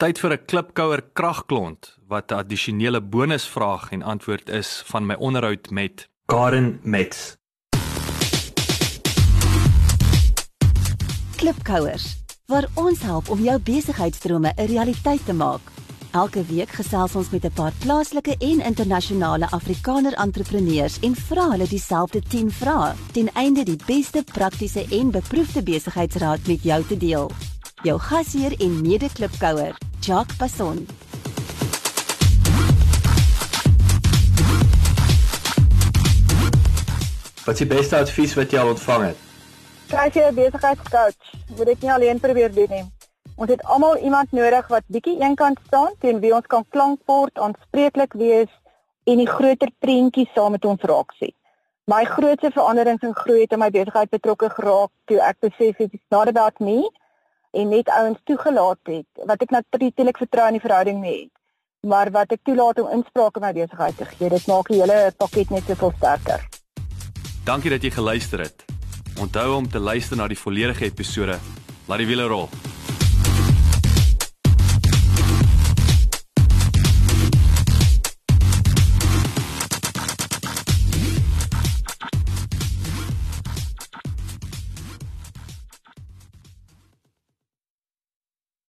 Tyd vir 'n klipkouer kragklont wat 'n addisionele bonusvraag en antwoord is van my onderhoud met Karen Metz. Klipkouers, waar ons help om jou besigheidsdrome 'n realiteit te maak. Elke week gesels ons met 'n paar plaaslike en internasionale Afrikaner entrepreneurs en vra hulle dieselfde 10 vrae ten einde die beste praktiese en beproefde besigheidsraad met jou te deel. Jou gasheer en mede-klipkouer, Jacques Passon. Wat is die beste advies wat jy al ontvang het? As jy 'n besigheidscoach, moet dit nie alleen probeer doen nie. Ons het almal iemand nodig wat bietjie eenkant staan teen wie ons kan klankbord, aanspreeklik wees en die groter prentjie saam met ons raak sien. My grootste veranderings en groei het in my besigheid betrokke geraak toe ek besef het it's not about me en net ouens toegelaat het wat ek natuurlik vertrou in die verhouding mee het maar wat ek toelaat om inspraak in my besigheid te gee dit maak die hele pakket net soveel sterker Dankie dat jy geluister het. Onthou om te luister na die volledige episode. Laat die wiele rol.